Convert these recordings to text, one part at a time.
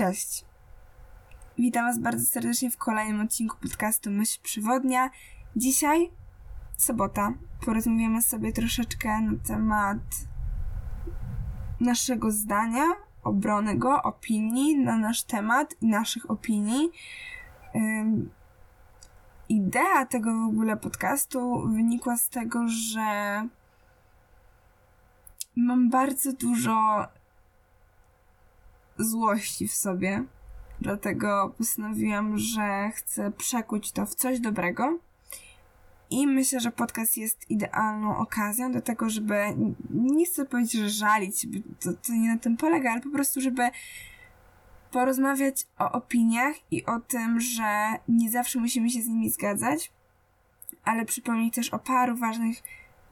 Cześć. Witam Was bardzo serdecznie w kolejnym odcinku podcastu Myśl Przywodnia. Dzisiaj sobota. Porozmawiamy sobie troszeczkę na temat naszego zdania, obrony go, opinii na nasz temat i naszych opinii. Ym, idea tego w ogóle podcastu wynikła z tego, że mam bardzo dużo złości w sobie. Dlatego postanowiłam, że chcę przekuć to w coś dobrego. I myślę, że podcast jest idealną okazją do tego, żeby nie chcę powiedzieć, że żalić, to, to nie na tym polega, ale po prostu, żeby porozmawiać o opiniach i o tym, że nie zawsze musimy się z nimi zgadzać, ale przypomnieć też o paru ważnych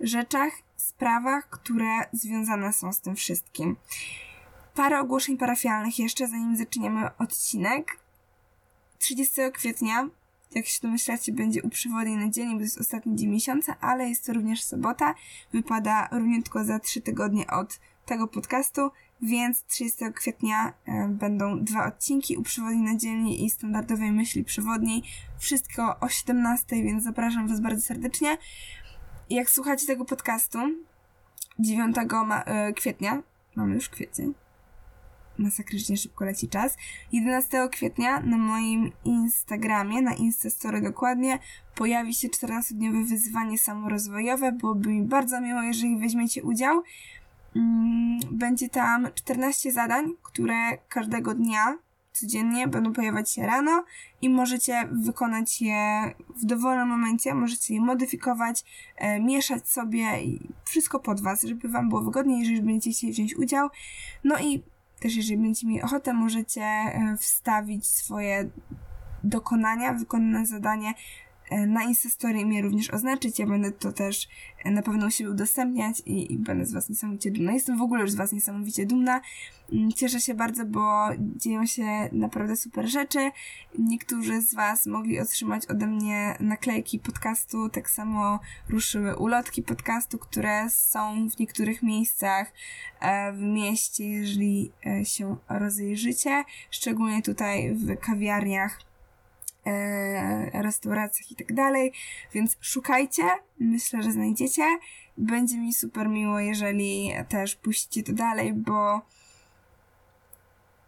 rzeczach, sprawach, które związane są z tym wszystkim. Parę ogłoszeń parafialnych jeszcze, zanim zaczniemy odcinek. 30 kwietnia, jak się domyślacie, będzie u przewodniej na dzień, bo to jest ostatni dzień miesiąca, ale jest to również sobota. Wypada równiutko za 3 tygodnie od tego podcastu, więc 30 kwietnia e, będą dwa odcinki u przewodniej na dzielni i standardowej myśli przewodniej. Wszystko o 17, więc zapraszam Was bardzo serdecznie. Jak słuchacie tego podcastu 9 ma- e, kwietnia, mamy już kwiecień, masakrycznie szybko leci czas. 11 kwietnia na moim Instagramie, na Instastory dokładnie, pojawi się 14-dniowe wyzwanie samorozwojowe. Byłoby mi bardzo miło, jeżeli weźmiecie udział. Mm, będzie tam 14 zadań, które każdego dnia codziennie będą pojawiać się rano i możecie wykonać je w dowolnym momencie, możecie je modyfikować, e, mieszać sobie wszystko pod Was, żeby Wam było wygodniej, jeżeli będziecie chcieli wziąć udział. No i też jeżeli będziecie mieli ochotę, możecie e, wstawić swoje dokonania, wykonane zadanie na Instastory mnie również oznaczyć. Ja będę to też e, na pewno siebie udostępniać i, i będę z Was niesamowicie dumna. Jestem w ogóle już z Was niesamowicie dumna. Mm, cieszę się bardzo, bo dzieją się naprawdę super rzeczy. Niektórzy z Was mogli otrzymać ode mnie naklejki podcastu, tak samo ruszyły ulotki podcastu, które są w niektórych miejscach w mieście, jeżeli się rozejrzycie, szczególnie tutaj w kawiarniach restauracjach i tak dalej, więc szukajcie, myślę, że znajdziecie. Będzie mi super miło, jeżeli też puścicie to dalej, bo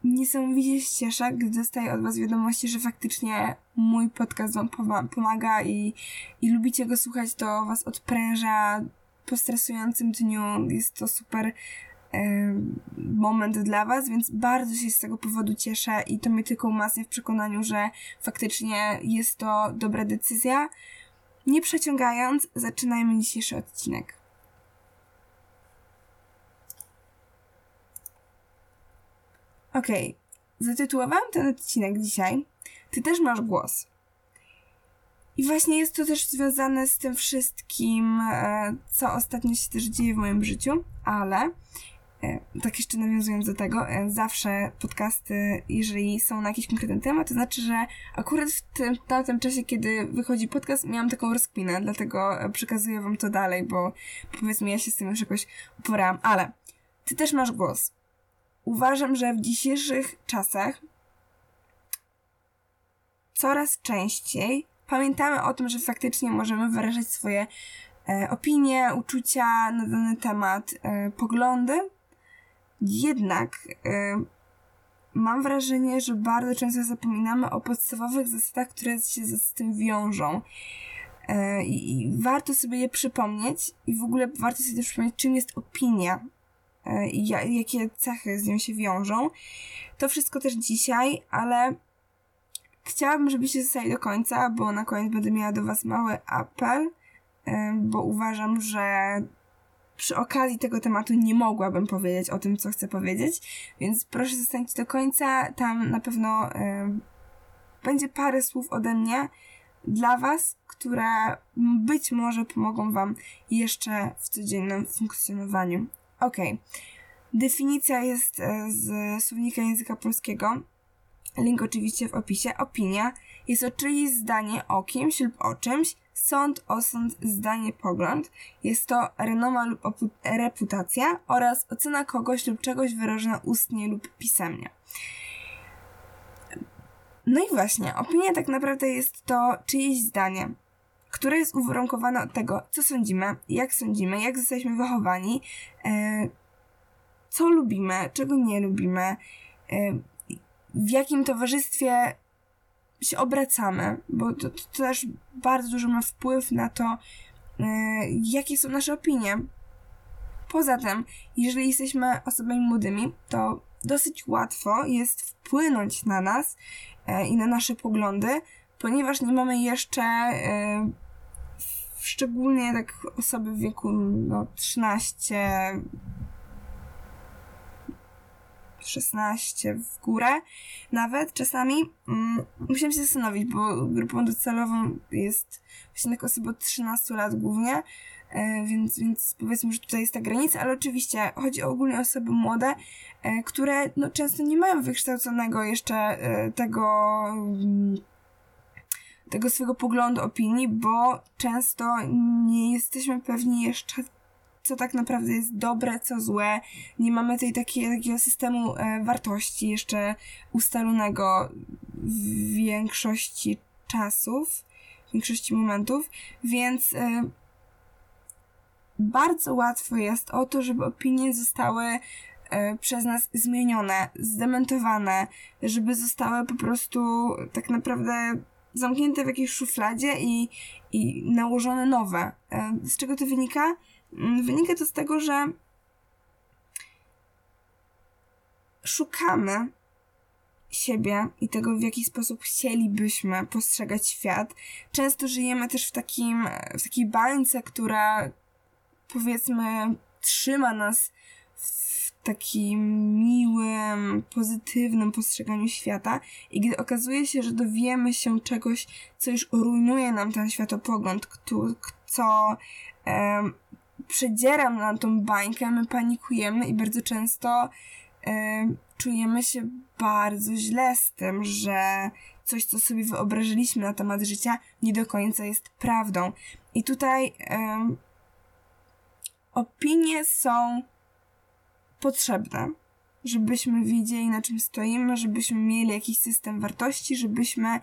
niesamowicie się cieszę, gdy dostaję od Was wiadomości, że faktycznie mój podcast Wam pomaga i, i lubicie go słuchać, to Was odpręża po stresującym dniu. Jest to super moment dla Was, więc bardzo się z tego powodu cieszę i to mnie tylko umacnia w przekonaniu, że faktycznie jest to dobra decyzja. Nie przeciągając, zaczynajmy dzisiejszy odcinek. Okay. zatytułowałam ten odcinek dzisiaj. Ty też masz głos. I właśnie jest to też związane z tym wszystkim, e, co ostatnio się też dzieje w moim życiu, ale tak jeszcze nawiązując do tego, e, zawsze podcasty, jeżeli są na jakiś konkretny temat, to znaczy, że akurat w tym, czasie, kiedy wychodzi podcast, miałam taką rozkminę, dlatego e, przekazuję wam to dalej, bo powiedzmy, ja się z tym już jakoś uporałam. Ale ty też masz głos. Uważam, że w dzisiejszych czasach coraz częściej pamiętamy o tym, że faktycznie możemy wyrażać swoje e, opinie, uczucia na dany temat, e, poglądy, jednak y, mam wrażenie, że bardzo często zapominamy o podstawowych zasadach, które się z tym wiążą. Y, I warto sobie je przypomnieć i w ogóle warto sobie też przypomnieć, czym jest opinia y, i jakie cechy z nią się wiążą. To wszystko też dzisiaj, ale chciałabym, żebyście zostali do końca, bo na koniec będę miała do Was mały apel, bo uważam, że przy okazji tego tematu nie mogłabym powiedzieć o tym, co chcę powiedzieć, więc proszę zostańcie do końca. Tam na pewno y, będzie parę słów ode mnie dla Was, które być może pomogą Wam jeszcze w codziennym funkcjonowaniu. Ok. Definicja jest e, z słownika języka polskiego. Link oczywiście w opisie. Opinia jest o czyjeś zdanie o kimś lub o czymś, sąd, osąd, zdanie, pogląd. Jest to renoma lub reputacja oraz ocena kogoś lub czegoś wyrażona ustnie lub pisemnie. No i właśnie, opinia tak naprawdę jest to czyjeś zdanie, które jest uwarunkowane od tego, co sądzimy, jak sądzimy, jak zostaliśmy wychowani, e, co lubimy, czego nie lubimy, e, w jakim towarzystwie się obracamy, bo to, to też bardzo dużo ma wpływ na to, e, jakie są nasze opinie. Poza tym, jeżeli jesteśmy osobami młodymi, to dosyć łatwo jest wpłynąć na nas e, i na nasze poglądy, ponieważ nie mamy jeszcze e, szczególnie tak osoby w wieku no, 13 16 w górę, nawet czasami. Mm, musiałam się zastanowić, bo grupą docelową jest właśnie tak osoby od 13 lat głównie, e, więc, więc powiedzmy, że tutaj jest ta granica, ale oczywiście chodzi o ogólnie osoby młode, e, które no, często nie mają wykształconego jeszcze e, tego mm, tego swojego poglądu, opinii, bo często nie jesteśmy pewni jeszcze co tak naprawdę jest dobre, co złe. Nie mamy tej takiej, takiego systemu e, wartości jeszcze ustalonego w większości czasów, w większości momentów, więc e, bardzo łatwo jest o to, żeby opinie zostały e, przez nas zmienione, zdementowane, żeby zostały po prostu tak naprawdę zamknięte w jakiejś szufladzie i, i nałożone nowe. Z czego to wynika? Mm, wynika to z tego, że szukamy siebie i tego, w jaki sposób chcielibyśmy postrzegać świat. Często żyjemy też w takim, w takiej bańce, która powiedzmy trzyma nas w takim miłym, pozytywnym postrzeganiu świata i gdy okazuje się, że dowiemy się czegoś, co już rujnuje nam ten światopogląd, co um, przedzieram na tą bańkę, my panikujemy i bardzo często e, czujemy się bardzo źle z tym, że coś, co sobie wyobrażyliśmy na temat życia, nie do końca jest prawdą. I tutaj e, opinie są potrzebne, żebyśmy wiedzieli, na czym stoimy, żebyśmy mieli jakiś system wartości, żebyśmy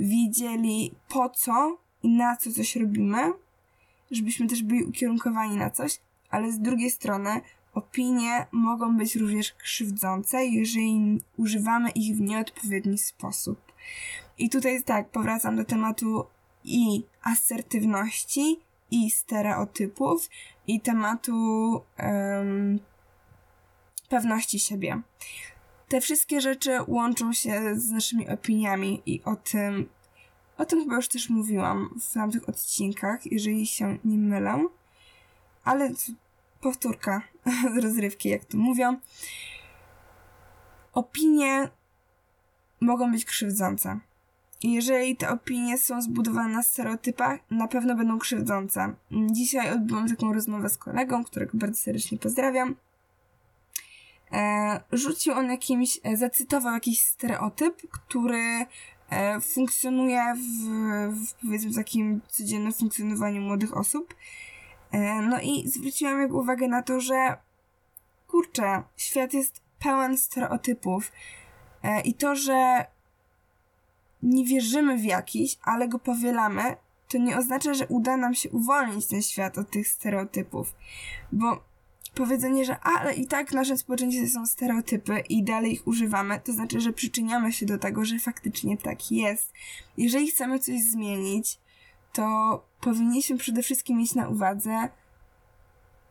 wiedzieli po co i na co coś robimy, żebyśmy też byli ukierunkowani na coś, ale z drugiej strony opinie mogą być również krzywdzące, jeżeli używamy ich w nieodpowiedni sposób. I tutaj tak, powracam do tematu i asertywności, i stereotypów, i tematu um, pewności siebie. Te wszystkie rzeczy łączą się z naszymi opiniami i o tym, o tym chyba już też mówiłam w tamtych odcinkach, jeżeli się nie mylę. Ale powtórka z rozrywki, jak to mówią. Opinie mogą być krzywdzące. Jeżeli te opinie są zbudowane na stereotypach, na pewno będą krzywdzące. Dzisiaj odbyłam taką rozmowę z kolegą, którego bardzo serdecznie pozdrawiam. E, rzucił on jakimś, e, zacytował jakiś stereotyp, który funkcjonuje w, w powiedzmy takim codziennym funkcjonowaniu młodych osób. E, no i zwróciłam jego uwagę na to, że kurczę, świat jest pełen stereotypów e, i to, że nie wierzymy w jakiś, ale go powielamy, to nie oznacza, że uda nam się uwolnić ten świat od tych stereotypów. Bo powiedzenie, że ale i tak w naszym społeczeństwie są stereotypy i dalej ich używamy, to znaczy, że przyczyniamy się do tego, że faktycznie tak jest. Jeżeli chcemy coś zmienić, to powinniśmy przede wszystkim mieć na uwadze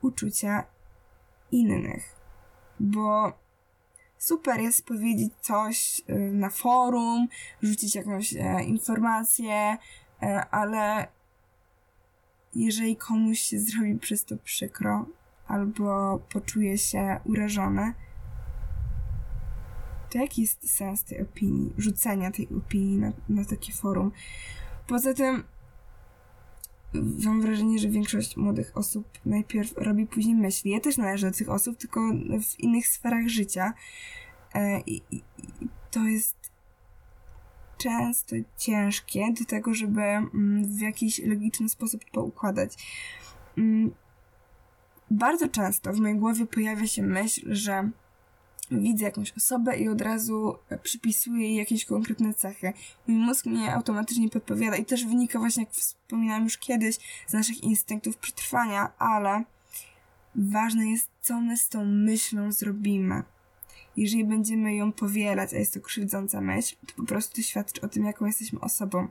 uczucia innych. Bo super jest powiedzieć coś y, na forum, rzucić jakąś e, informację, e, ale jeżeli komuś się zrobi przez to przykro, albo poczuje się urażony, to jaki jest sens tej opinii, rzucenia tej opinii na, na takie forum? Poza tym mam wrażenie, że większość młodych osób najpierw robi, później myśli. Ja też należę do tych osób, tylko w innych sferach życia. E, I, i, to jest często ciężkie do tego, żeby mm, w jakiś logiczny sposób to układać. Bardzo często w mojej głowie pojawia się myśl, że widzę jakąś osobę i od razu przypisuję jej jakieś konkretne cechy. Mój mózg mnie automatycznie podpowiada i też wynika właśnie, jak wspominałam już kiedyś, z naszych instynktów przetrwania, ale ważne jest, co my z tą myślą zrobimy. Jeżeli będziemy ją powielać, a jest to krzywdząca myśl, to po prostu świadczy o tym, jaką jesteśmy osobą.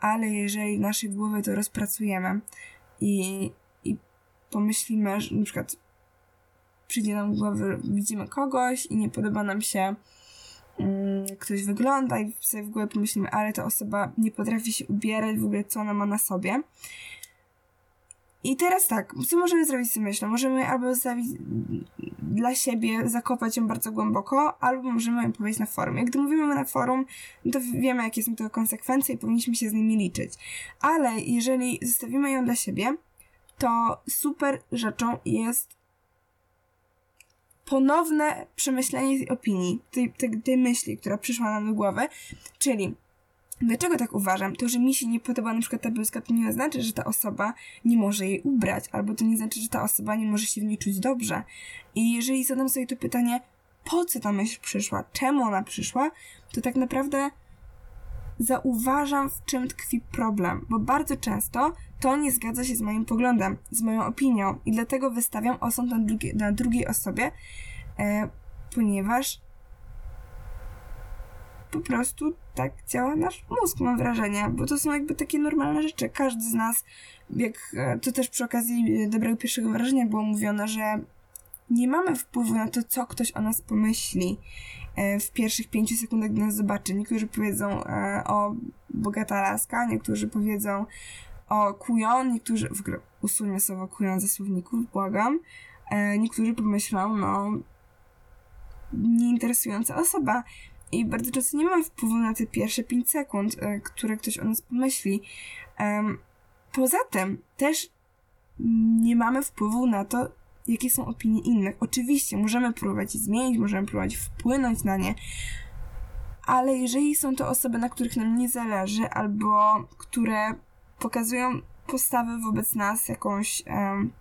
Ale jeżeli w naszej głowie to rozpracujemy i pomyślimy, że na przykład przyjdzie nam w głowę, widzimy kogoś i nie podoba nam się um, ktoś wygląda i sobie w głowie pomyślimy, ale ta osoba nie potrafi się ubierać, w ogóle co ona ma na sobie. I teraz tak, co możemy zrobić z tym myślą? Możemy albo zostawić dla siebie, zakopać ją bardzo głęboko, albo możemy ją powiedzieć na forum. Jak gdy mówimy na forum, to wiemy, jakie są tego konsekwencje i powinniśmy się z nimi liczyć. Ale jeżeli zostawimy ją dla siebie, to super rzeczą jest ponowne przemyślenie tej opinii, tej, tej, tej myśli, która przyszła nam do głowy, czyli Dlaczego tak uważam? To, że mi się nie podoba na przykład ta bluzka, to nie oznacza, że ta osoba nie może jej ubrać, albo to nie znaczy, że ta osoba nie może się w niej czuć dobrze. I jeżeli zadam sobie to pytanie, po co ta myśl przyszła, czemu ona przyszła, to tak naprawdę zauważam, w czym tkwi problem, bo bardzo często to nie zgadza się z moim poglądem, z moją opinią i dlatego wystawiam osąd na, drugie, na drugiej osobie, e, ponieważ po prostu tak działa nasz mózg, mam wrażenie, bo to są jakby takie normalne rzeczy. Każdy z nas, jak e, to też przy okazji e, dobrego pierwszego wrażenia było mówione, że nie mamy wpływu na to, co ktoś o nas pomyśli w pierwszych pięciu sekundach, nas zobaczy. Niektórzy powiedzą o bogata laska, niektórzy powiedzą o kujon, niektórzy, w ogóle usuńmy słowo kujon ze słowników, błagam. Niektórzy pomyślą, no, nieinteresująca osoba. I bardzo często nie mamy wpływu na te pierwsze 5 sekund, e, które ktoś o nas pomyśli. Poza tym też nie mamy wpływu na to, jakie są opinie innych. Oczywiście możemy próbować je zmienić, możemy próbować wpłynąć na nie, ale jeżeli są to osoby, na których nam nie zależy, albo które pokazują postawę wobec nas jakąś um,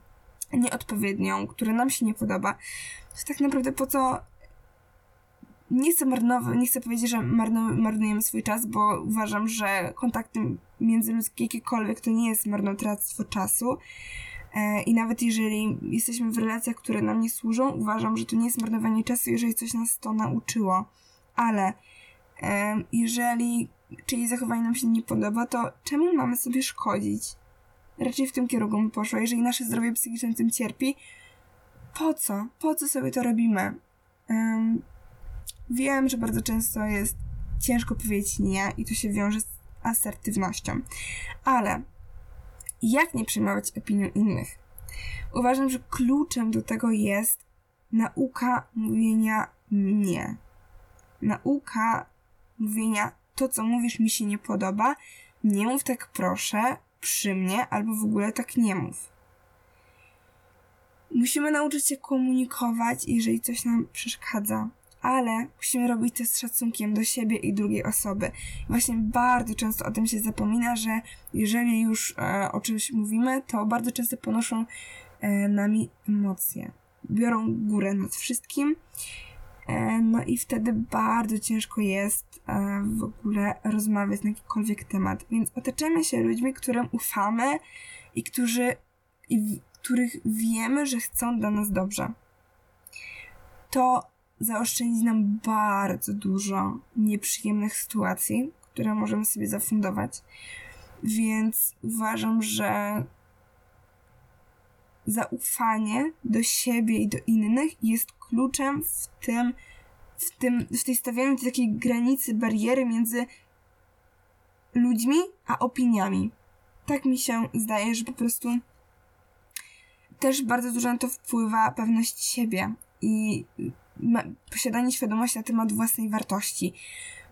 nieodpowiednią, która nam się nie podoba, to tak naprawdę po co nie chcę marnować, nie chcę powiedzieć, że marnujemy swój czas, bo uważam, że kontakty międzyludzkie jakiekolwiek to nie jest marnotrawstwo czasu. E, I nawet jeżeli jesteśmy w relacjach, które nam nie służą, uważam, że to nie jest marnowanie czasu, jeżeli coś nas to nauczyło. Ale e, jeżeli czyjeś zachowanie nam się nie podoba, to czemu mamy sobie szkodzić? Raczej w tym kierunku bym poszła. Jeżeli nasze zdrowie psychiczne tym cierpi, po co? Po co sobie to robimy? Wiem, że bardzo często jest ciężko powiedzieć nie i to się wiąże z asertywnością. Ale jak nie przejmować opinią innych? Uważam, że kluczem do tego jest nauka mówienia nie. Nauka mówienia to, co mówisz, mi się nie podoba. Nie mów tak proszę, przy mnie, albo w ogóle tak nie mów. Musimy nauczyć się komunikować, jeżeli coś nam przeszkadza ale musimy robić to z szacunkiem do siebie i drugiej osoby. Właśnie bardzo często o tym się zapomina, że jeżeli już e, o czymś mówimy, to bardzo często ponoszą e, nami emocje. Biorą górę nad wszystkim. E, no i wtedy bardzo ciężko jest e, w ogóle rozmawiać na jakikolwiek temat. Więc otaczamy się ludźmi, którym ufamy i którzy, i w, których wiemy, że chcą dla nas dobrze. To zaoszczędzi nam bardzo dużo nieprzyjemnych sytuacji, które możemy sobie zafundować. Więc uważam, że zaufanie do siebie i do innych jest kluczem w tym, w tym, w tej stawianiu takiej granicy, bariery między ludźmi a opiniami. Tak mi się zdaje, że po prostu też bardzo dużo na to wpływa pewność siebie i posiadanie świadomości na temat własnej wartości.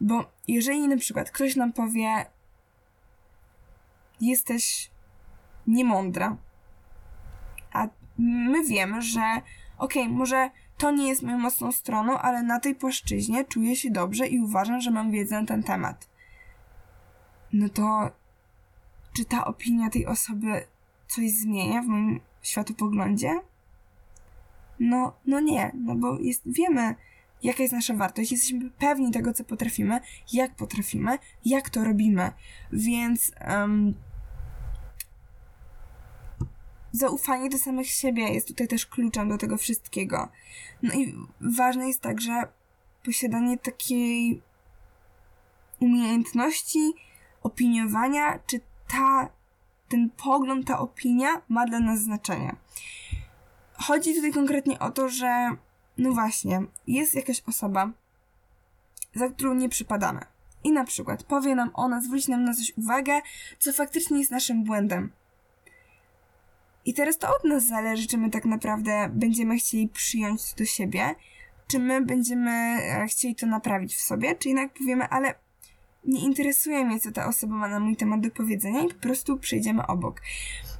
Bo jeżeli na przykład ktoś nam powie, jesteś niemądra, a my wiemy, że okej, okay, może to nie jest moją mocną stroną, ale na tej płaszczyźnie czuję się dobrze i uważam, że mam wiedzę na ten temat. No to czy ta opinia tej osoby coś zmienia w moim światopoglądzie? No, no nie, no bo jest, wiemy, jaka jest nasza wartość, jesteśmy pewni tego, co potrafimy, jak potrafimy, jak to robimy. Więc um, zaufanie do samych siebie jest tutaj też kluczem do tego wszystkiego. No i ważne jest także posiadanie takiej umiejętności opiniowania, czy ta, ten pogląd, ta opinia ma dla nas znaczenie. Chodzi tutaj konkretnie o to, że no właśnie, jest jakaś osoba, za którą nie przypadamy. I na przykład powie nam ona, zwróci nam na coś uwagę, co faktycznie jest naszym błędem. I teraz to od nas zależy, czy my tak naprawdę będziemy chcieli przyjąć do siebie, czy my będziemy e, chcieli to naprawić w sobie, czy jednak powiemy, ale nie interesuje mnie, co ta osoba ma na mój temat do powiedzenia i po prostu przejdziemy obok.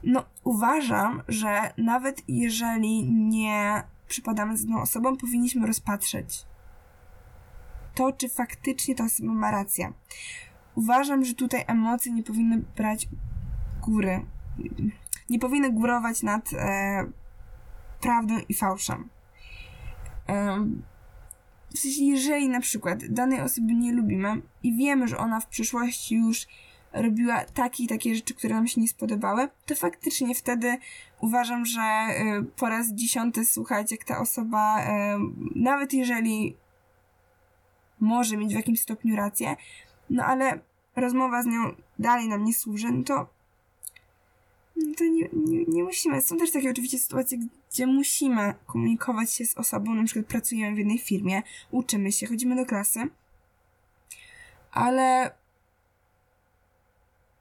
No, uważam, że nawet jeżeli nie przypadamy z jedną osobą, powinniśmy rozpatrzeć to, czy faktycznie ta osoba ma rację. Uważam, że tutaj emocje nie powinny brać góry. Nie powinny górować nad e, prawdą i fałszem. E, w sensie, jeżeli na przykład danej osoby nie lubimy i wiemy, że ona w przyszłości już robiła takie i takie rzeczy, które nam się nie spodobały, to faktycznie wtedy uważam, że y, po raz dziesiąty słuchać, jak ta osoba, y, nawet jeżeli może mieć w jakimś stopniu rację, no ale rozmowa z nią dalej nam nie służy, no to, no to nie, nie, nie musimy. Są też takie oczywiście sytuacje, gdzie musimy komunikować się z osobą, na przykład pracujemy w jednej firmie, uczymy się, chodzimy do klasy, ale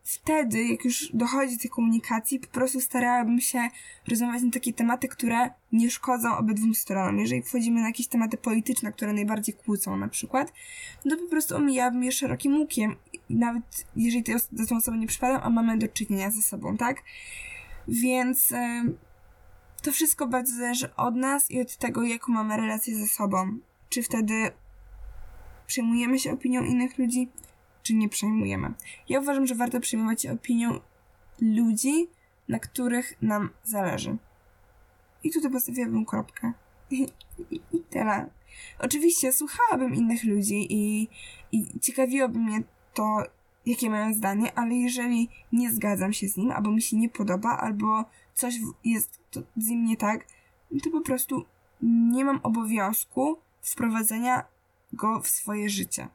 wtedy, jak już dochodzi do tej komunikacji, po prostu starałabym się rozmawiać na takie tematy, które nie szkodzą obydwu stronom. Jeżeli wchodzimy na jakieś tematy polityczne, które najbardziej kłócą na przykład, no to po prostu omijałabym je szerokim łukiem. Nawet jeżeli do tą osobą nie przypadam, a mamy do czynienia ze sobą, tak? Więc... Yy, to wszystko bardzo zależy od nas i od tego, jaką mamy relację ze sobą. Czy wtedy przejmujemy się opinią innych ludzi, czy nie przejmujemy. Ja uważam, że warto przejmować się opinią ludzi, na których nam zależy. I tutaj postawiłabym kropkę. I, i, i tyle. Oczywiście słuchałabym innych ludzi i, i ciekawiłoby mnie to, jakie mają zdanie, ale jeżeli nie zgadzam się z nim, albo mi się nie podoba, albo coś jest z nim nie tak, to po prostu nie mam obowiązku wprowadzenia go w swoje życie.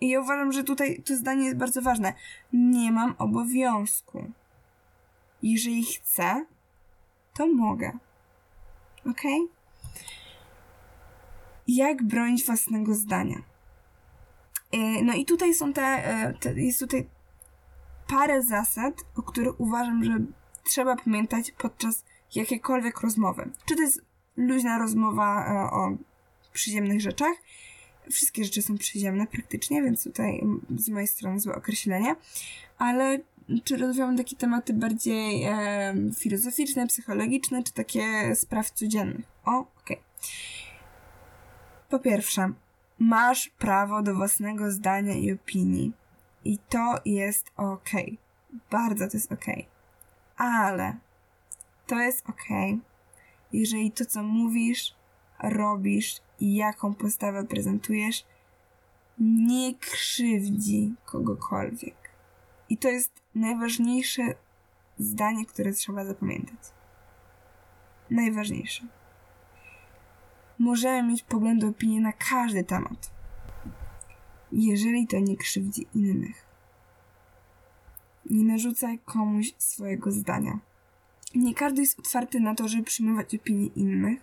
I ja uważam, że tutaj to zdanie jest bardzo ważne. Nie mam obowiązku. Jeżeli chcę, to mogę. Ok? Jak bronić własnego zdania? E, no i tutaj są te, e, te, jest tutaj parę zasad, o których uważam, że trzeba pamiętać podczas jakiejkolwiek rozmowy. Czy to jest luźna rozmowa e, o przyziemnych rzeczach, wszystkie rzeczy są przyziemne praktycznie, więc tutaj z mojej strony złe określenie, ale czy rozmawiamy takie tematy bardziej e, filozoficzne, psychologiczne, czy takie spraw codziennych? O, okej. Okay. Po pierwsze, masz prawo do własnego zdania i opinii. I to jest ok. Bardzo to jest ok. Ale to jest ok, jeżeli to, co mówisz, robisz i jaką postawę prezentujesz, nie krzywdzi kogokolwiek. I to jest najważniejsze zdanie, które trzeba zapamiętać. Najważniejsze. Możemy mieć poglądy, opinie na każdy temat, jeżeli to nie krzywdzi innych. Nie narzucaj komuś swojego zdania. Nie każdy jest otwarty na to, żeby przyjmować opinie innych.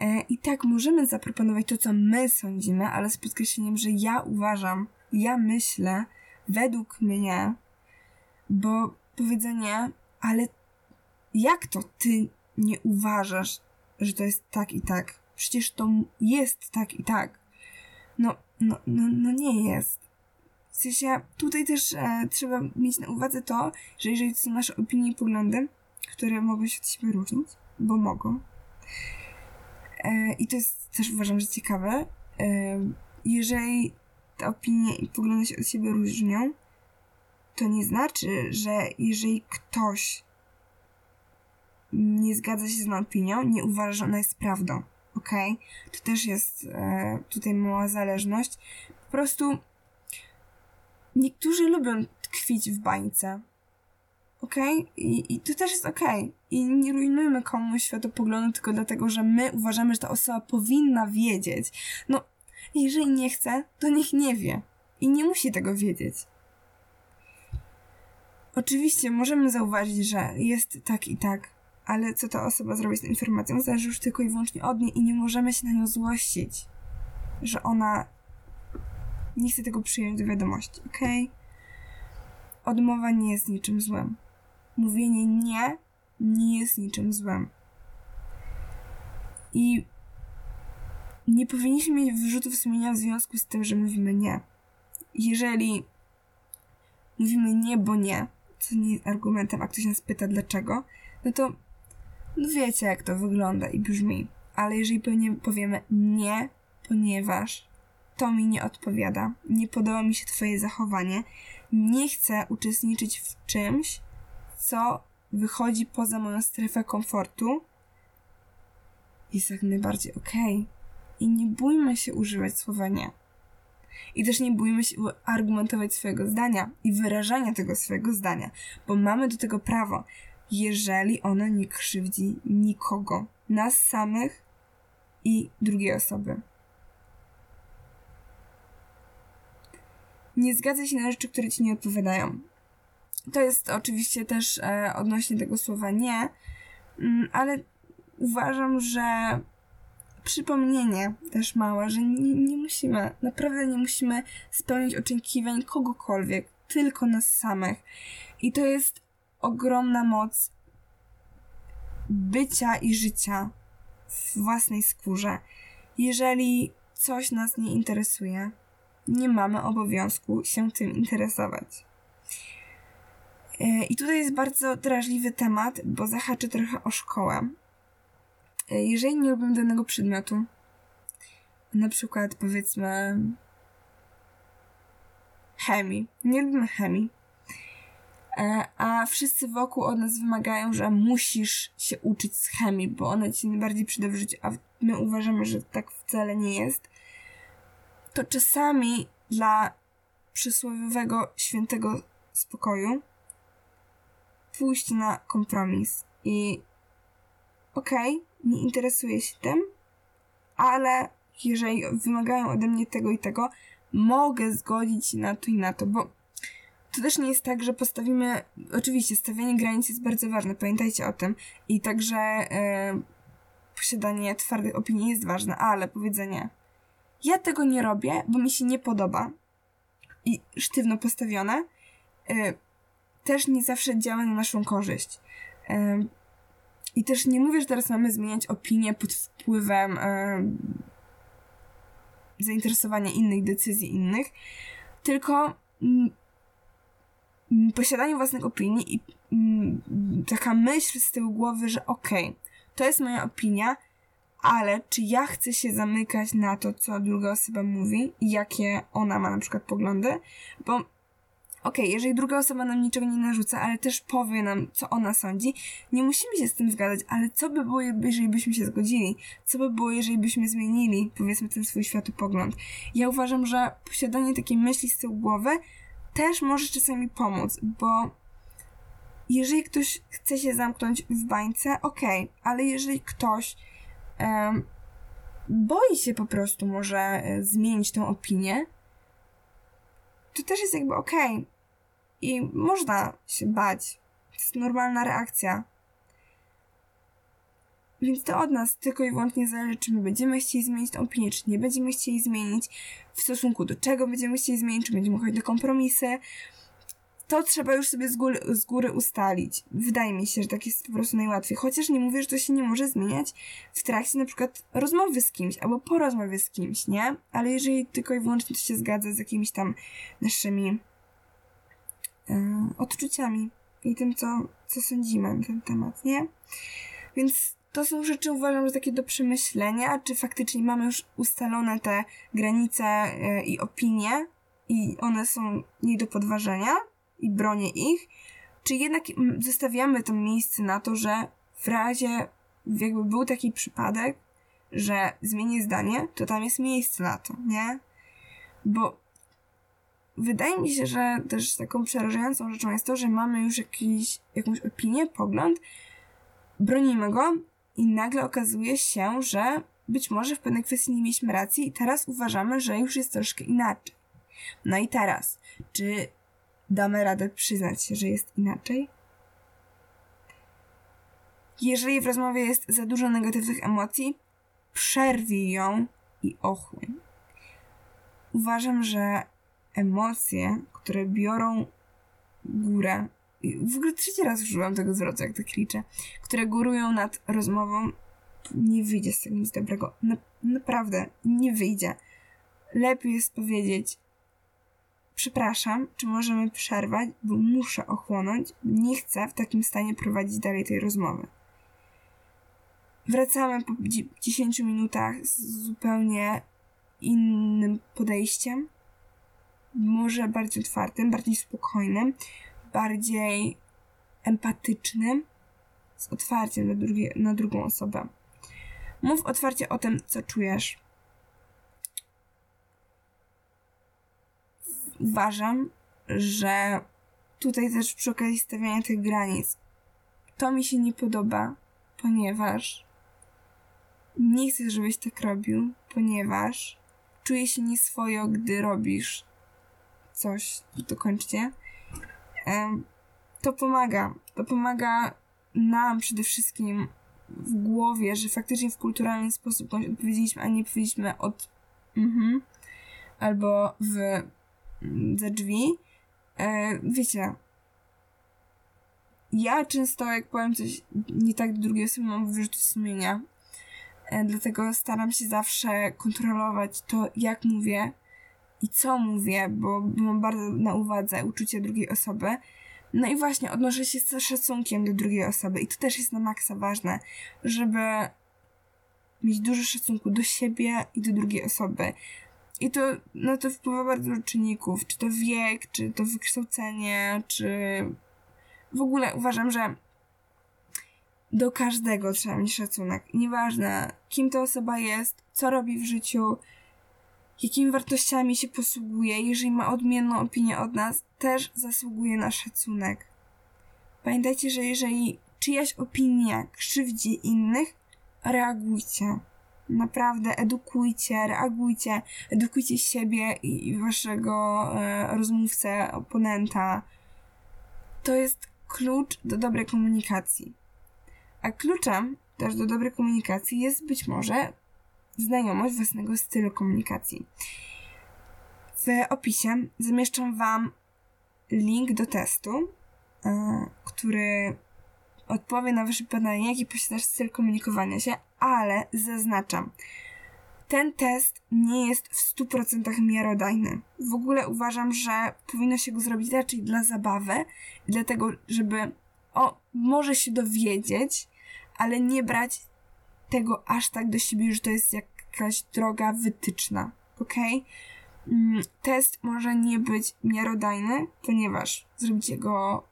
E, I tak możemy zaproponować to, co my sądzimy, ale z podkreśleniem, że ja uważam, ja myślę, według mnie, bo powiedzenie, ale jak to ty nie uważasz, że to jest tak i tak? Przecież to jest tak i tak. No, no, no, no nie jest. W sensie, tutaj też e, trzeba mieć na uwadze to, że jeżeli to są nasze opinie i poglądy, które mogą się od siebie różnić, bo mogą, e, i to jest też uważam, że ciekawe, e, jeżeli te opinie i poglądy się od siebie różnią, to nie znaczy, że jeżeli ktoś nie zgadza się z moją opinią, nie uważa, że ona jest prawdą. ok? To też jest e, tutaj mała zależność. Po prostu niektórzy lubią tkwić w bańce. ok? I, I to też jest ok. I nie rujnujmy komuś światopoglądu tylko dlatego, że my uważamy, że ta osoba powinna wiedzieć. No, jeżeli nie chce, to niech nie wie. I nie musi tego wiedzieć. Oczywiście możemy zauważyć, że jest tak i tak, ale co ta osoba zrobi z tą informacją, zależy już tylko i wyłącznie od niej i nie możemy się na nią złościć, że ona nie chce tego przyjąć do wiadomości, ok? Odmowa nie jest niczym złym. Mówienie nie nie jest niczym złym. I nie powinniśmy mieć wyrzutów sumienia w związku z tym, że mówimy nie. Jeżeli mówimy nie, bo nie, co nie jest argumentem, a ktoś nas pyta dlaczego, no to no wiecie, jak to wygląda i brzmi. Ale jeżeli powiemy nie, ponieważ to mi nie odpowiada, nie podoba mi się Twoje zachowanie, nie chcę uczestniczyć w czymś, co wychodzi poza moją strefę komfortu, jest jak najbardziej. Okay. I nie bójmy się używać słowa nie. I też nie bójmy się argumentować swojego zdania i wyrażania tego swojego zdania, bo mamy do tego prawo, jeżeli ono nie krzywdzi nikogo, nas samych i drugiej osoby. Nie zgadzaj się na rzeczy, które ci nie odpowiadają. To jest oczywiście też e, odnośnie tego słowa nie, mm, ale uważam, że przypomnienie też małe, że nie, nie musimy, naprawdę nie musimy spełnić oczekiwań kogokolwiek, tylko nas samych. I to jest ogromna moc bycia i życia w własnej skórze. Jeżeli coś nas nie interesuje, nie mamy obowiązku się tym interesować. E, I tutaj jest bardzo drażliwy temat, bo zahaczy trochę o szkołę. E, jeżeli nie lubimy danego przedmiotu, na przykład powiedzmy chemii, nie lubimy chemii, e, a wszyscy wokół od nas wymagają, że musisz się uczyć z chemii, bo ona ci najbardziej przyda w życiu, a my uważamy, że tak wcale nie jest, to czasami dla przysłowiowego świętego spokoju pójść na kompromis i okej, okay, nie interesuję się tym, ale jeżeli wymagają ode mnie tego i tego, mogę zgodzić na to i na to, bo to też nie jest tak, że postawimy. Oczywiście, stawianie granic jest bardzo ważne, pamiętajcie o tym. I także e, posiadanie twardych opinii jest ważne, ale powiedzenie: Ja tego nie robię, bo mi się nie podoba i sztywno postawione, e, też nie zawsze działa na naszą korzyść. E, i też nie mówię, że teraz mamy zmieniać opinię pod wpływem e, zainteresowania innych, decyzji innych, tylko posiadanie własnych opinii i taka myśl z tyłu głowy, że okej, okay, to jest moja opinia, ale czy ja chcę się zamykać na to, co druga osoba mówi jakie ona ma na przykład poglądy? Bo okej, okay, jeżeli druga osoba nam niczego nie narzuca, ale też powie nam, co ona sądzi, nie musimy się z tym zgadzać, ale co by było, jeżeli byśmy się zgodzili? Co by było, jeżeli byśmy zmienili, powiedzmy, ten swój światopogląd? Ja uważam, że posiadanie takiej myśli z tyłu głowy też może czasami pomóc, bo jeżeli ktoś chce się zamknąć w bańce, okej, okay, ale jeżeli ktoś boi się po prostu może e, zmienić tą opinię, to też jest jakby okej. Okay. I można się bać. To jest normalna reakcja. Więc to od nas tylko i wyłącznie zależy, czy my będziemy chcieli zmienić tę opinię, czy nie będziemy chcieli zmienić, w stosunku do czego będziemy chcieli zmienić, czy będziemy chodzić do kompromisy. To trzeba już sobie z góry, z góry ustalić. Wydaje mi się, że tak jest po prostu najłatwiej. Chociaż nie mówię, że to się nie może zmieniać w trakcie na przykład rozmowy z kimś, albo po rozmowie z kimś, nie? Ale jeżeli tylko i wyłącznie to się zgadza z jakimiś tam naszymi yy, odczuciami i tym, co, co sądzimy na ten temat, nie? Więc to są rzeczy, uważam, że takie do przemyślenia, czy faktycznie mamy już ustalone te granice yy, i opinie i one są nie do podważenia i bronię ich, czy jednak zostawiamy to miejsce na to, że w razie jakby był taki przypadek, że zmienię zdanie, to tam jest miejsce na to, nie? Bo wydaje mi się, że też taką przerażającą rzeczą jest to, że mamy już jakiś, jakąś opinię, pogląd, bronimy go i nagle okazuje się, że być może w pewnej kwestii nie mieliśmy racji i teraz uważamy, że już jest troszkę inaczej. No i teraz, czy damy radę przyznać się, że jest inaczej? Jeżeli w rozmowie jest za dużo negatywnych emocji, przerwij ją i ochłoń. Uważam, że emocje, które biorą górę, w ogóle trzeci raz użyłam tego zwrotu, jak to kliczę, które górują nad rozmową, nie wyjdzie z tego nic dobrego. Na, naprawdę, nie wyjdzie. Lepiej jest powiedzieć, przepraszam, czy możemy przerwać, bo muszę ochłonąć, nie chcę w takim stanie prowadzić dalej tej rozmowy. Wracamy po 10 minutach z zupełnie innym podejściem, może bardziej otwartym, bardziej spokojnym, bardziej empatycznym, z otwarciem na, drugie, na drugą osobę. Mów otwarcie o tym, co czujesz. Uważam, że tutaj też przy okazji stawiania tych granic, to mi się nie podoba, ponieważ nie chcę, żebyś tak robił, ponieważ czuję się nieswojo, gdy robisz coś, dokończcie. To pomaga. To pomaga nam przede wszystkim w głowie, że faktycznie w kulturalny sposób odpowiedzieliśmy, a nie powiedzieliśmy od mhm, albo w za drzwi. E, wiecie, ja często jak powiem coś nie tak do drugiej osoby, mam wyrzuty sumienia. E, dlatego staram się zawsze kontrolować to, jak mówię i co mówię, bo, mam bardzo na uwadze uczucie drugiej osoby. No i właśnie odnoszę się z szacunkiem do drugiej osoby i to też jest na maksa ważne, żeby mieć dużo szacunku do siebie i do drugiej osoby. I to na to wpływa bardzo dużo czynników, czy to wiek, czy to wykształcenie, czy w ogóle uważam, że do każdego trzeba mieć szacunek. Nieważne, kim ta osoba jest, co robi w życiu, jakimi wartościami się posługuje, jeżeli ma odmienną opinię od nas, też zasługuje na szacunek. Pamiętajcie, że jeżeli czyjaś opinia krzywdzi innych, reagujcie. Naprawdę edukujcie, reagujcie, edukujcie siebie i waszego e, rozmówcę, oponenta. To jest klucz do dobrej komunikacji. A kluczem też do dobrej komunikacji jest być może znajomość własnego stylu komunikacji. W opisie zamieszczam Wam link do testu, e, który odpowie na Wasze pytanie, jaki posiadasz styl komunikowania się, ale zaznaczam, ten test nie jest w 100% miarodajny. W ogóle uważam, że powinno się go zrobić raczej dla zabawy, dlatego, żeby o, może się dowiedzieć, ale nie brać tego aż tak do siebie, że to jest jakaś droga wytyczna, ok? Mm, test może nie być miarodajny, ponieważ zrobicie go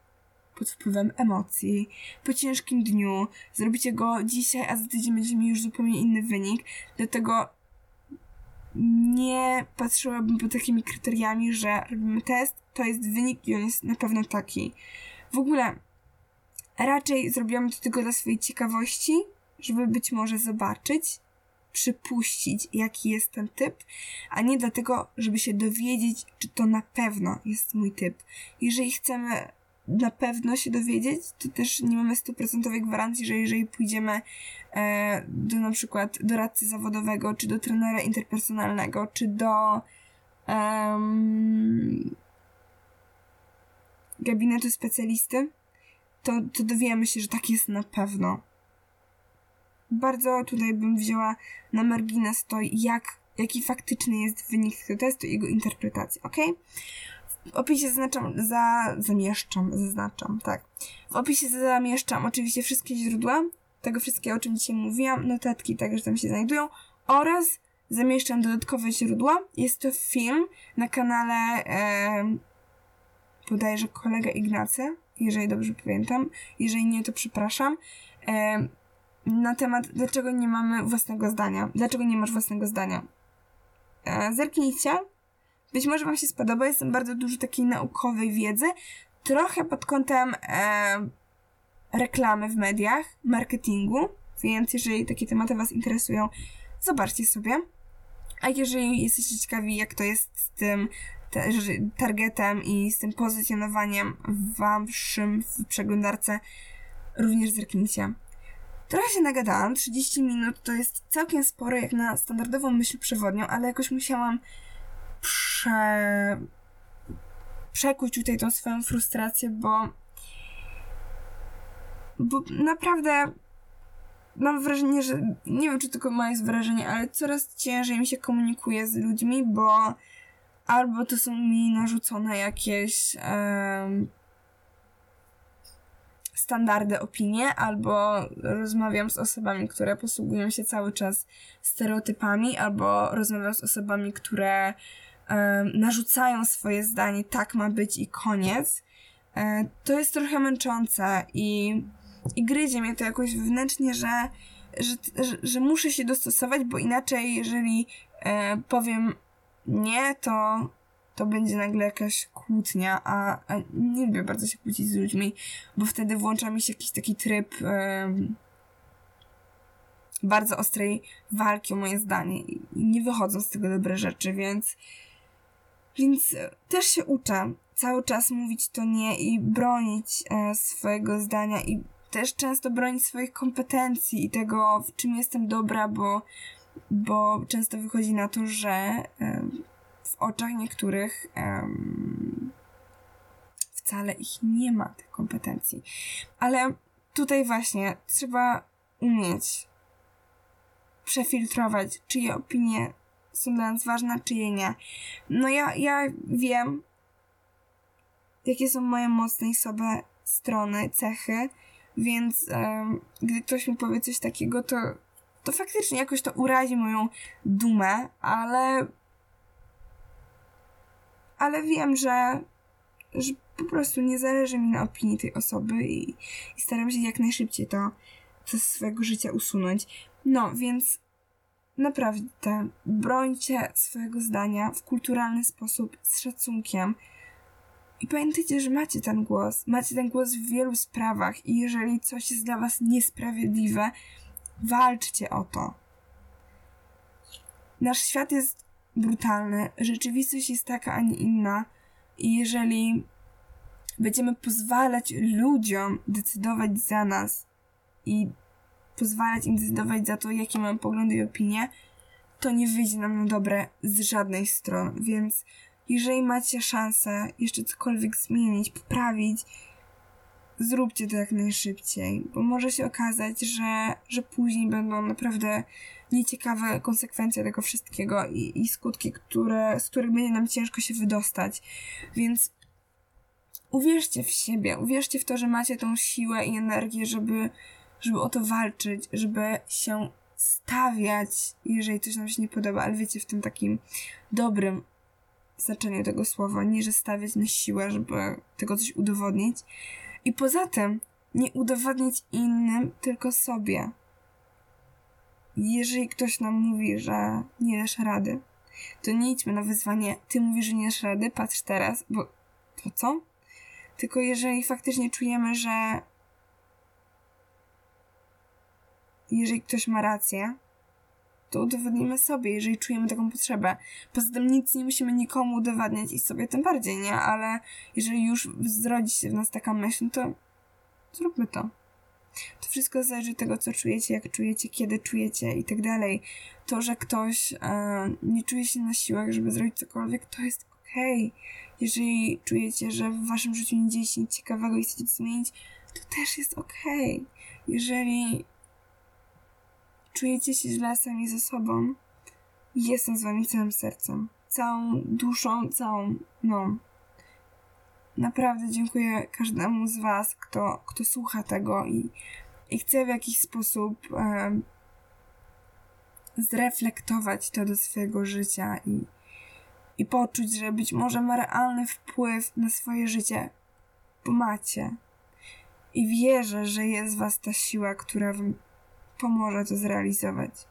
pod wpływem emocji, po ciężkim dniu, zrobicie go dzisiaj, a za tydzień będziecie mieli już zupełnie inny wynik, dlatego nie patrzyłabym po takimi kryteriami, że robimy test, to jest wynik i on jest na pewno taki. W ogóle raczej zrobiłam to tylko dla swojej ciekawości, żeby być może zobaczyć, przypuścić, jaki jest ten typ, a nie dlatego, żeby się dowiedzieć, czy to na pewno jest mój typ. Jeżeli chcemy na pewno się dowiedzieć, to też nie mamy stuprocentowej gwarancji, że jeżeli pójdziemy e, do na przykład doradcy zawodowego, czy do trenera interpersonalnego, czy do um, gabinetu specjalisty, to, to dowiemy się, że tak jest na pewno bardzo tutaj bym wzięła na margines to, jak, jaki faktyczny jest wynik tego testu i jego interpretacji, ok? W opisie zaznaczam, za, zamieszczam, zaznaczam, tak. W opisie zamieszczam oczywiście wszystkie źródła, tego wszystkiego, o czym dzisiaj mówiłam, notatki także tam się znajdują oraz zamieszczam dodatkowe źródła. Jest to film na kanale e, bodajże kolega Ignacy, jeżeli dobrze pamiętam. Jeżeli nie, to przepraszam. E, na temat, dlaczego nie mamy własnego zdania. Dlaczego nie masz własnego zdania. E, zerknijcie. Być może Wam się spodoba. Jest tam bardzo dużo takiej naukowej wiedzy. Trochę pod kątem e, reklamy w mediach, marketingu. Więc jeżeli takie tematy Was interesują, zobaczcie sobie. A jeżeli jesteście ciekawi, jak to jest z tym te, targetem i z tym pozycjonowaniem waszym w przeglądarce, również zerknijcie. Trochę się nagadałam, 30 minut to jest całkiem sporo jak na standardową myśl przewodnią, ale jakoś musiałam prze... przekuć tutaj tą swoją frustrację, bo bo naprawdę mam wrażenie, że nie wiem, czy tylko moje wrażenie, ale coraz ciężej mi się komunikuje z ludźmi, bo albo to są mi narzucone jakieś um, standardy opinie, albo rozmawiam z osobami, które posługują się cały czas stereotypami, albo rozmawiam z osobami, które narzucają swoje zdanie, tak ma być i koniec. E, to jest trochę męczące i, i gryzie mnie to jakoś wewnętrznie, że, że, że, że muszę się dostosować, bo inaczej, jeżeli e, powiem nie, to, to będzie nagle jakaś kłótnia, a, a nie lubię bardzo się kłócić z ludźmi, bo wtedy włącza mi się jakiś taki tryb bardzo ostrej walki o moje zdanie i nie wychodzą z tego dobre rzeczy, więc więc też się uczę cały czas mówić to nie i bronić e, swojego zdania i też często bronić swoich kompetencji i tego, w czym jestem dobra, bo bo często wychodzi na to, że w oczach niektórych wcale ich nie ma tych kompetencji. Ale tutaj właśnie trzeba umieć przefiltrować, czyje opinie są dla nas ważne, czyje nie. No ja, ja wiem, jakie są moje mocne i słabe strony, cechy, więc um, gdy ktoś mi powie coś takiego, to to faktycznie jakoś to urazi moją dumę, ale. Ale wiem, że, że po prostu nie zależy mi na opinii tej osoby i, i staram się jak najszybciej to, to z swojego życia usunąć. No, więc naprawdę brońcie swojego zdania w kulturalny sposób, z szacunkiem. I pamiętajcie, że macie ten głos. Macie ten głos w wielu sprawach i jeżeli coś jest dla was niesprawiedliwe, Walczcie o to. Nasz świat jest brutalny, rzeczywistość jest taka, a nie inna. I jeżeli będziemy pozwalać ludziom decydować za nas i pozwalać im decydować za to, jakie mamy poglądy i opinie, to nie wyjdzie nam na dobre z żadnej strony. Więc jeżeli macie szansę jeszcze cokolwiek zmienić, poprawić, zróbcie to jak najszybciej, bo może się okazać, że, że później będą naprawdę nieciekawe konsekwencje tego wszystkiego i, i skutki, które, z których będzie nam ciężko się wydostać. Więc uwierzcie w siebie, uwierzcie w to, że macie tą siłę i energię, żeby, żeby o to walczyć, żeby się stawiać, jeżeli coś nam się nie podoba, ale wiecie, w tym takim dobrym znaczeniu tego słowa, nie że stawiać na siłę, żeby tego coś udowodnić, i poza tym, nie udowadniać innym, tylko sobie. Jeżeli ktoś nam mówi, że nie dasz rady, to nie idźmy na wyzwanie, ty mówisz, że nie dasz rady, patrz teraz, bo to co? Tylko jeżeli faktycznie czujemy, że jeżeli ktoś ma rację, to udowodnimy sobie, jeżeli czujemy taką potrzebę. Poza tym nic nie musimy nikomu udowadniać i sobie tym bardziej, nie? Ale jeżeli już zrodzi się w nas taka myśl, to zróbmy to. To wszystko zależy od tego, co czujecie, jak czujecie, kiedy czujecie i tak dalej. To, że ktoś e, nie czuje się na siłach, żeby zrobić cokolwiek, to jest okej. Okay. Jeżeli czujecie, że w waszym życiu nie dzieje się nic ciekawego i chcecie to zmienić, to też jest okej. Okay. Jeżeli czujecie się źle sami ze sobą, jestem z wami całym sercem, całą duszą, całą, no. Naprawdę dziękuję każdemu z was, kto, kto słucha tego i, i chce w jakiś sposób e, zreflektować to do swojego życia i, i poczuć, że być może ma realny wpływ na swoje życie, bo macie. I wierzę, że jest was ta siła, która wam pomoże to zrealizować.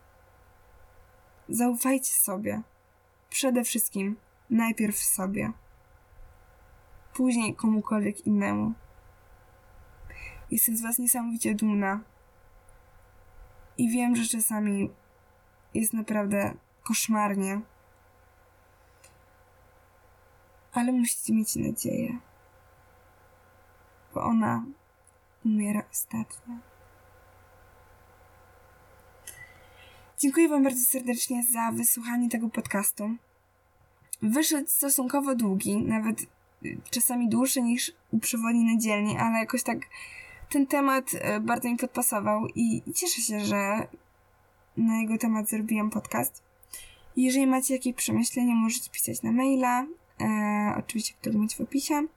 Zaufajcie sobie. Przede wszystkim najpierw sobie. Później komukolwiek innemu. Jestem z Was niesamowicie dumna. I wiem, że czasami jest naprawdę koszmarnie. Ale musicie mieć nadzieję. Bo ona umiera ostatnia. Dziękuję Wam bardzo serdecznie za wysłuchanie tego podcastu. Wyszedł stosunkowo długi, nawet y, czasami dłuższy niż u przewodni na dzielnie, ale jakoś tak ten temat y, bardzo mi podpasował i cieszę się, że na jego temat zrobiłam podcast. Jeżeli macie jakieś przemyślenia, możecie pisać na maila, e, oczywiście, który macie w opisie.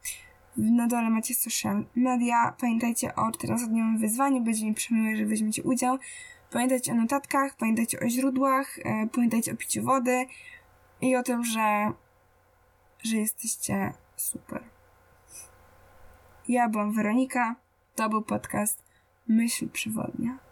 Na dole macie social media. Pamiętajcie o 14-dniowym wyzwaniu, będzie mi przemiłe, że weźmiecie udział. Pamiętajcie o notatkach, pamiętajcie o źródłach, e, pamiętajcie o piciu wody i o tym, że, że jesteście super. Ja byłam Weronika, to był podcast Myśl Przewodnia.